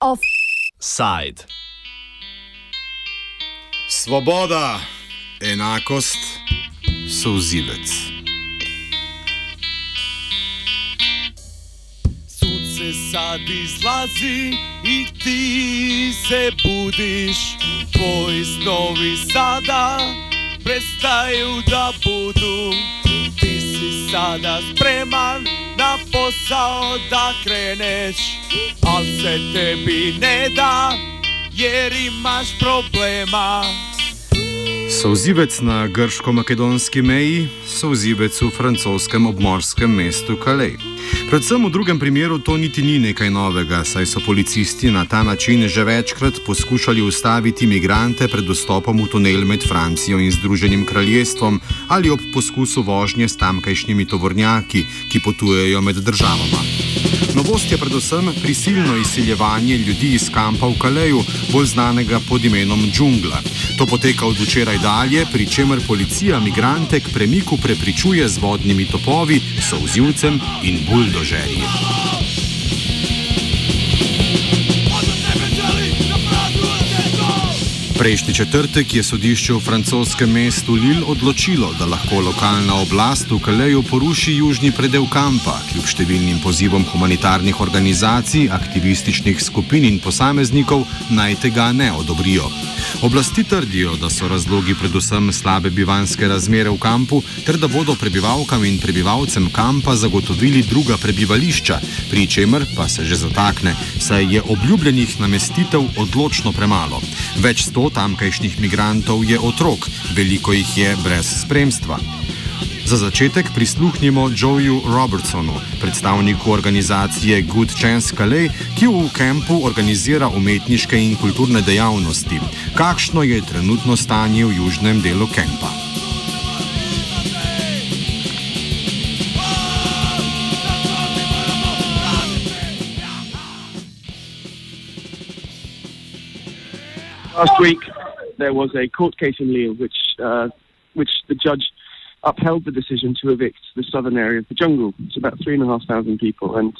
Offside. Svoboda, enakost, souzivec. Sunce sad izlazi i ti se budiš Tvoji snovi sada prestaju da budu. Ti si sada spreman na posao da kreneš Al se tebi ne da jer imaš problema Souzivec na grško-makedonski meji, souzivec v francoskem obmorskem mestu Calais. Predvsem v drugem primeru to niti ni nekaj novega, saj so policisti na ta način že večkrat poskušali ustaviti imigrante pred dostopom v tunel med Francijo in Združenim kraljestvom ali ob poskusu vožnje s tamkajšnjimi tovornjaki, ki potujejo med državama. Novost je predvsem prisilno izsiljevanje ljudi iz kampa v Kaleju, bolj znanega pod imenom Džungla. To poteka od včeraj dalje, pri čemer policija migrante k premiku prepričuje z vodnimi topovi, souzivcem in buldožerji. Prejšnji četrtek je sodišče v francoskem mestu Lille odločilo, da lahko lokalna oblast v Kaleju poruši južni predel kampa, kljub številnim pozivom humanitarnih organizacij, aktivističnih skupin in posameznikov naj tega ne odobrijo. Oblasti trdijo, da so razlogi predvsem slabe bivanske razmere v kampu, ter da bodo prebivalkam in prebivalcem kampa zagotovili druga prebivališča, pri čemer pa se že zatakne, saj je obljubljenih namestitev odločno premalo. Več sto tamkajšnjih migrantov je otrok, veliko jih je brez spremstva. Za začetek prisluhnimo Joeju Robertsonu, predstavniku organizacije Good Chance Calais, ki v kampu organizira umetniške in kulturne dejavnosti. Kakšno je trenutno stanje v južnem delu kampa? Last week, there was a court case in Lille which, uh, which the judge upheld the decision to evict the southern area of the jungle. It's about three and a half thousand people. And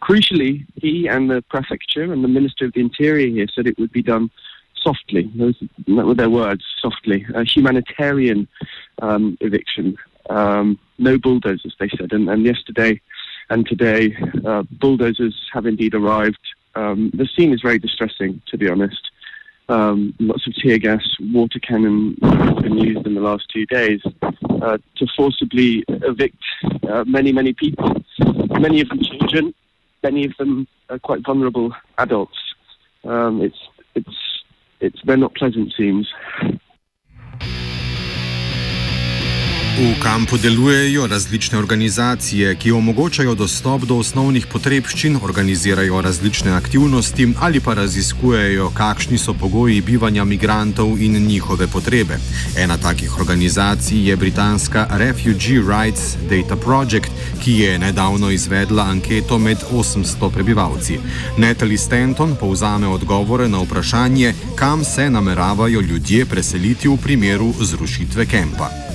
crucially, he and the prefecture and the Minister of the Interior here said it would be done softly. Those were their words, softly. A humanitarian um, eviction. Um, no bulldozers, they said. And, and yesterday and today, uh, bulldozers have indeed arrived. Um, the scene is very distressing, to be honest. Um, lots of tear gas, water cannon have been used in the last two days uh, to forcibly evict uh, many, many people. Many of them children, many of them are quite vulnerable adults. Um, it's, it's, it's, they're not pleasant scenes. V kampu delujejo različne organizacije, ki omogočajo dostop do osnovnih potrebščin, organizirajo različne aktivnosti ali pa raziskujejo, kakšni so pogoji bivanja migrantov in njihove potrebe. Ena takih organizacij je britanska Refugee Rights Data Project, ki je nedavno izvedla anketo med 800 prebivalci. Natalie Stanton povzame odgovore na vprašanje, kam se nameravajo ljudje preseliti v primeru zrušitve kampa.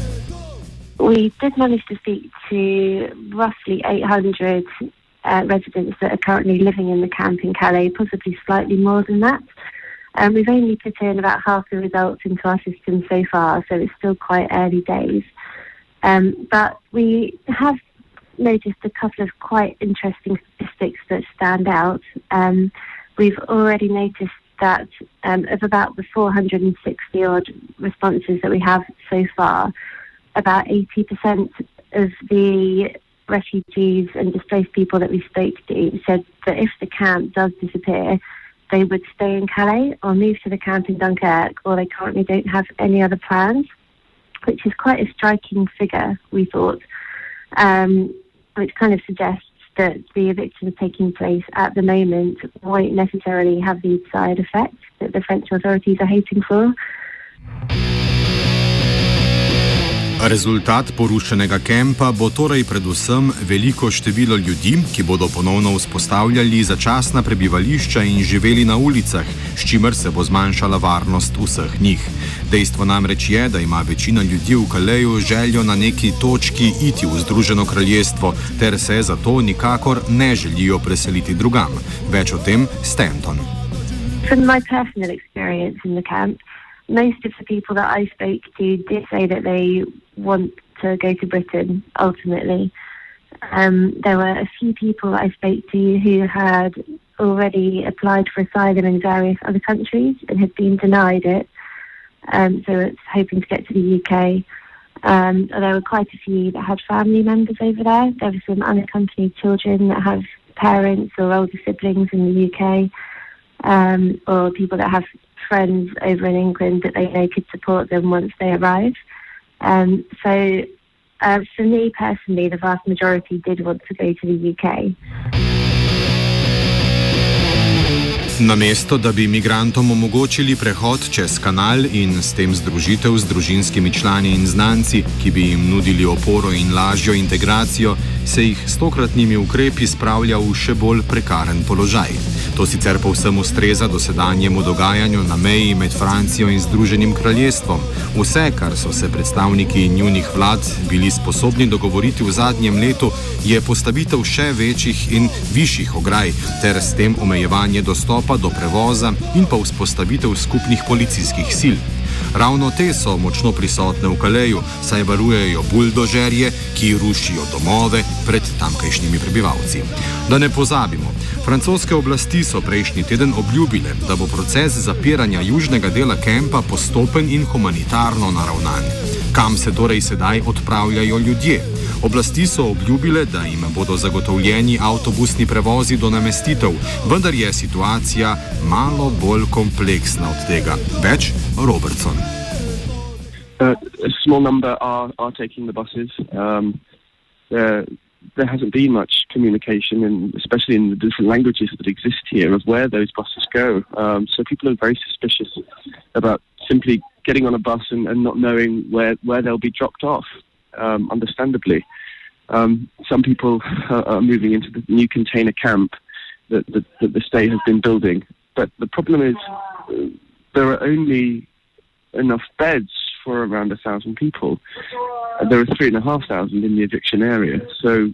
We did manage to speak to roughly 800 uh, residents that are currently living in the camp in Calais, possibly slightly more than that. Um, we've only put in about half the results into our system so far, so it's still quite early days. Um, but we have noticed a couple of quite interesting statistics that stand out. Um, we've already noticed that um, of about the 460 odd responses that we have so far, about 80% of the refugees and displaced people that we spoke to said that if the camp does disappear, they would stay in Calais or move to the camp in Dunkirk, or they currently don't have any other plans, which is quite a striking figure, we thought, um, which kind of suggests that the evictions taking place at the moment won't necessarily have the side effect that the French authorities are hoping for. Rezultat porušenega kempa bo torej predvsem veliko število ljudi, ki bodo ponovno vzpostavljali začasna prebivališča in živeli na ulicah, s čimer se bo zmanjšala varnost vseh njih. Dejstvo namreč je, da ima večina ljudi v Kaleju željo na neki točki iti v Združeno kraljestvo, ter se zato nikakor ne želijo preseliti drugam. Več o tem Stanton. From my personal experience in the camp, most of the people that I spoke to did say that they want to go to Britain ultimately. Um, there were a few people I spoke to who had already applied for asylum in various other countries and had been denied it. Um, so it's hoping to get to the UK. Um, there were quite a few that had family members over there. There were some unaccompanied children that have parents or older siblings in the UK, um, or people that have friends over in England that they know could support them once they arrive. Um, so, uh, for me personally, the vast majority did want to go to the UK. Namesto, da bi imigrantom omogočili prehod čez kanal in s tem združitev z družinskimi člani in znanci, ki bi jim nudili oporo in lažjo integracijo, se jih s tokratnimi ukrepi spravlja v še bolj prekaren položaj. To sicer povsem ustreza dosedanjemu dogajanju na meji med Francijo in Združenim kraljestvom. Vse, kar so se predstavniki njunih vlad bili sposobni dogovoriti v zadnjem letu, je postavitev še večjih in višjih ograj ter s tem omejevanje dostopa do prevoza in pa vzpostavitev skupnih policijskih sil. Ravno te so močno prisotne v Kaleju, saj varujejo buldožerje, ki rušijo domove pred tamkajšnjimi prebivalci. Da ne pozabimo, francoske oblasti so prejšnji teden obljubile, da bo proces zapiranja južnega dela kempa postopen in humanitarno naravnan. Kam se torej sedaj odpravljajo ljudje? Oblasti so obljubile, da jim bodo zagotovljeni avtobusni prevozi do namestitev, vendar je situacija malo bolj kompleksna od tega. Več Robertson. Uh, a small number are, are taking the buses. Um, there, there hasn't been much communication, in, especially in the different languages that exist here, of where those buses go. Um, so people are very suspicious about simply getting on a bus and, and not knowing where, where they'll be dropped off, um, understandably. Um, some people are moving into the new container camp that, that, that, the state has been building. But the problem is uh, there are only enough beds for around a thousand people. There are three and a half thousand in the eviction area. So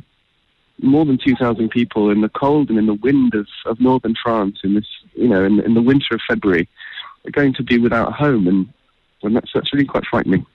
more than 2,000 people in the cold and in the wind of, of northern France in this, you know, in, in the winter of February are going to be without a home. And, and that's, that's really quite frightening.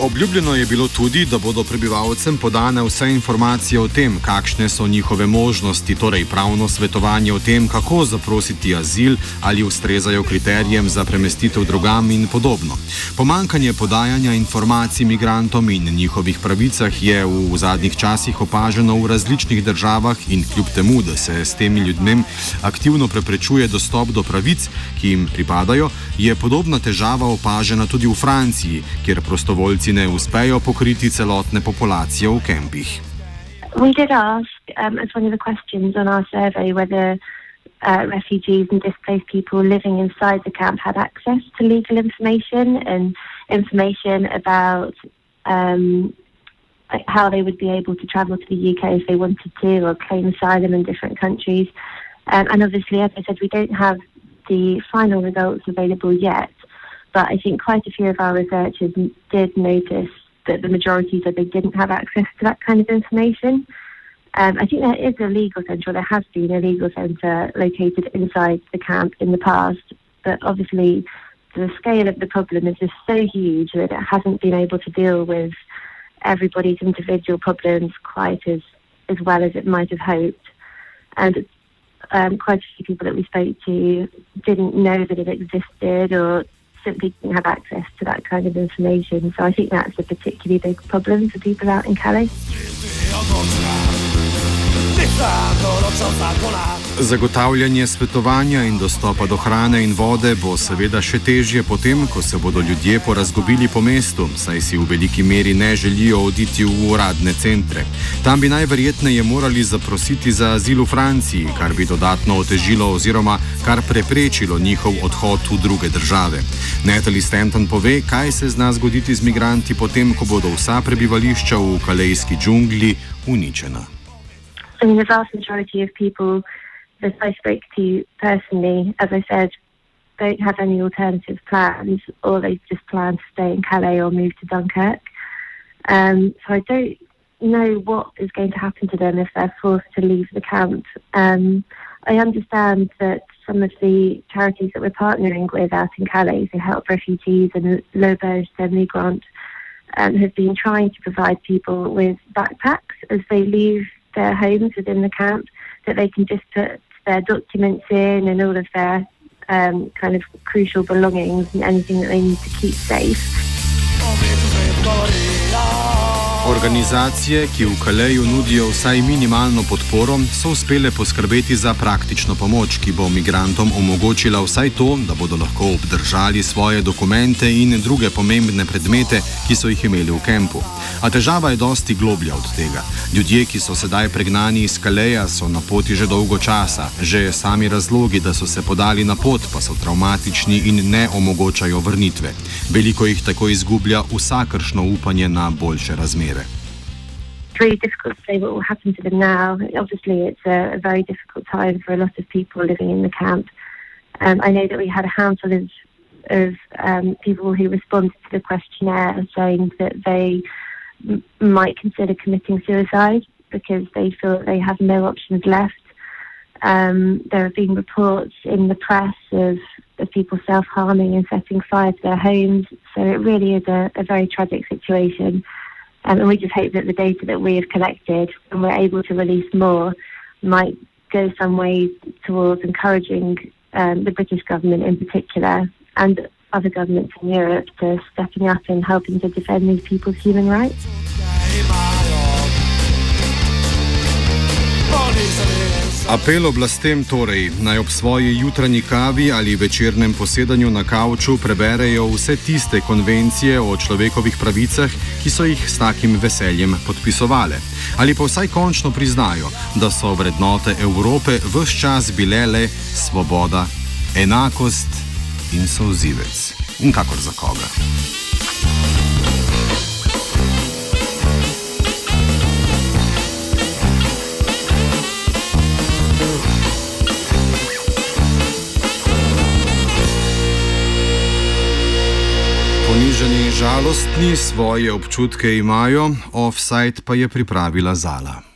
Obljubljeno je bilo tudi, da bodo prebivalcem podane vse informacije o tem, kakšne so njihove možnosti, torej pravno svetovanje o tem, kako zaprositi azil ali ustrezajo kriterijem za premestitev drugam in podobno. Pomankanje podajanja informacij imigrantom in njihovih pravicah je v zadnjih časih opaženo v različnih državah in kljub temu, da se s temi ljudmi aktivno preprečuje dostop do pravic, ki jim pripadajo, je podobna težava opažena tudi v Franciji, kjer prostovoljci Slovenci ne uspejo pokriti celotne populacije v kempih. We did ask, um, as one of the questions on our survey, whether uh, refugees and displaced people living inside the camp had access to legal information and information about um, how they would be able to travel to the UK if they wanted to or claim asylum in different countries. Um, and obviously, as I said, we don't have the final results available yet. But I think quite a few of our researchers did notice that the majority said they didn't have access to that kind of information. Um, I think there is a legal centre, or there has been a legal centre located inside the camp in the past, but obviously the scale of the problem is just so huge that it hasn't been able to deal with everybody's individual problems quite as, as well as it might have hoped. And um, quite a few people that we spoke to didn't know that it existed or simply didn't have access to that kind of information. So I think that's a particularly big problem for people out in Calais. Zagotavljanje svetovanja in dostopa do hrane in vode bo seveda še težje potem, ko se bodo ljudje porazgobili po mestu, saj si v veliki meri ne želijo oditi v uradne centre. Tam bi najverjetneje morali zaprositi za azil v Franciji, kar bi dodatno otežilo oziroma kar preprečilo njihov odhod v druge države. Natalie Stanton pove, kaj se zna zgoditi z migranti potem, ko bodo vsa prebivališča v kalejski džungli uničena. I mean, the vast majority of people that I spoke to personally, as I said, don't have any alternative plans, or they just plan to stay in Calais or move to Dunkirk. Um, so I don't know what is going to happen to them if they're forced to leave the camp. Um, I understand that some of the charities that we're partnering with out in Calais to help refugees and Lobos de Migrant um, have been trying to provide people with backpacks as they leave their homes within the camp that they can just put their documents in and all of their um, kind of crucial belongings and anything that they need to keep safe. Organizacije, ki v Kaleju nudijo vsaj minimalno podporo, so uspele poskrbeti za praktično pomoč, ki bo migrantom omogočila vsaj to, da bodo lahko obdržali svoje dokumente in druge pomembne predmete, ki so jih imeli v kempu. A težava je dosti globlja od tega. Ljudje, ki so sedaj pregnani iz Kaleja, so na poti že dolgo časa. Že sami razlogi, da so se podali na pot, pa so traumatični in ne omogočajo vrnitve. Veliko jih tako izgublja vsakršno upanje na boljše razmere. It's really difficult to say what will happen to them now. Obviously, it's a, a very difficult time for a lot of people living in the camp. Um, I know that we had a handful of, of um, people who responded to the questionnaire saying that they m- might consider committing suicide because they feel that they have no options left. Um, there have been reports in the press of, of people self harming and setting fire to their homes. So it really is a, a very tragic situation. Um, and we just hope that the data that we have collected and we're able to release more might go some way towards encouraging um, the British government in particular and other governments in Europe to stepping up and helping to defend these people's human rights. Apel oblastem torej naj ob svoji jutranji kavi ali večernem posedanju na kavču preberejo vse tiste konvencije o človekovih pravicah, ki so jih s takim veseljem podpisovali. Ali pa vsaj končno priznajo, da so vrednote Evrope vse čas bile le svoboda, enakost in souzivec. In kakor za koga. Žalostni svoje občutke imajo, offside pa je pripravila Zala.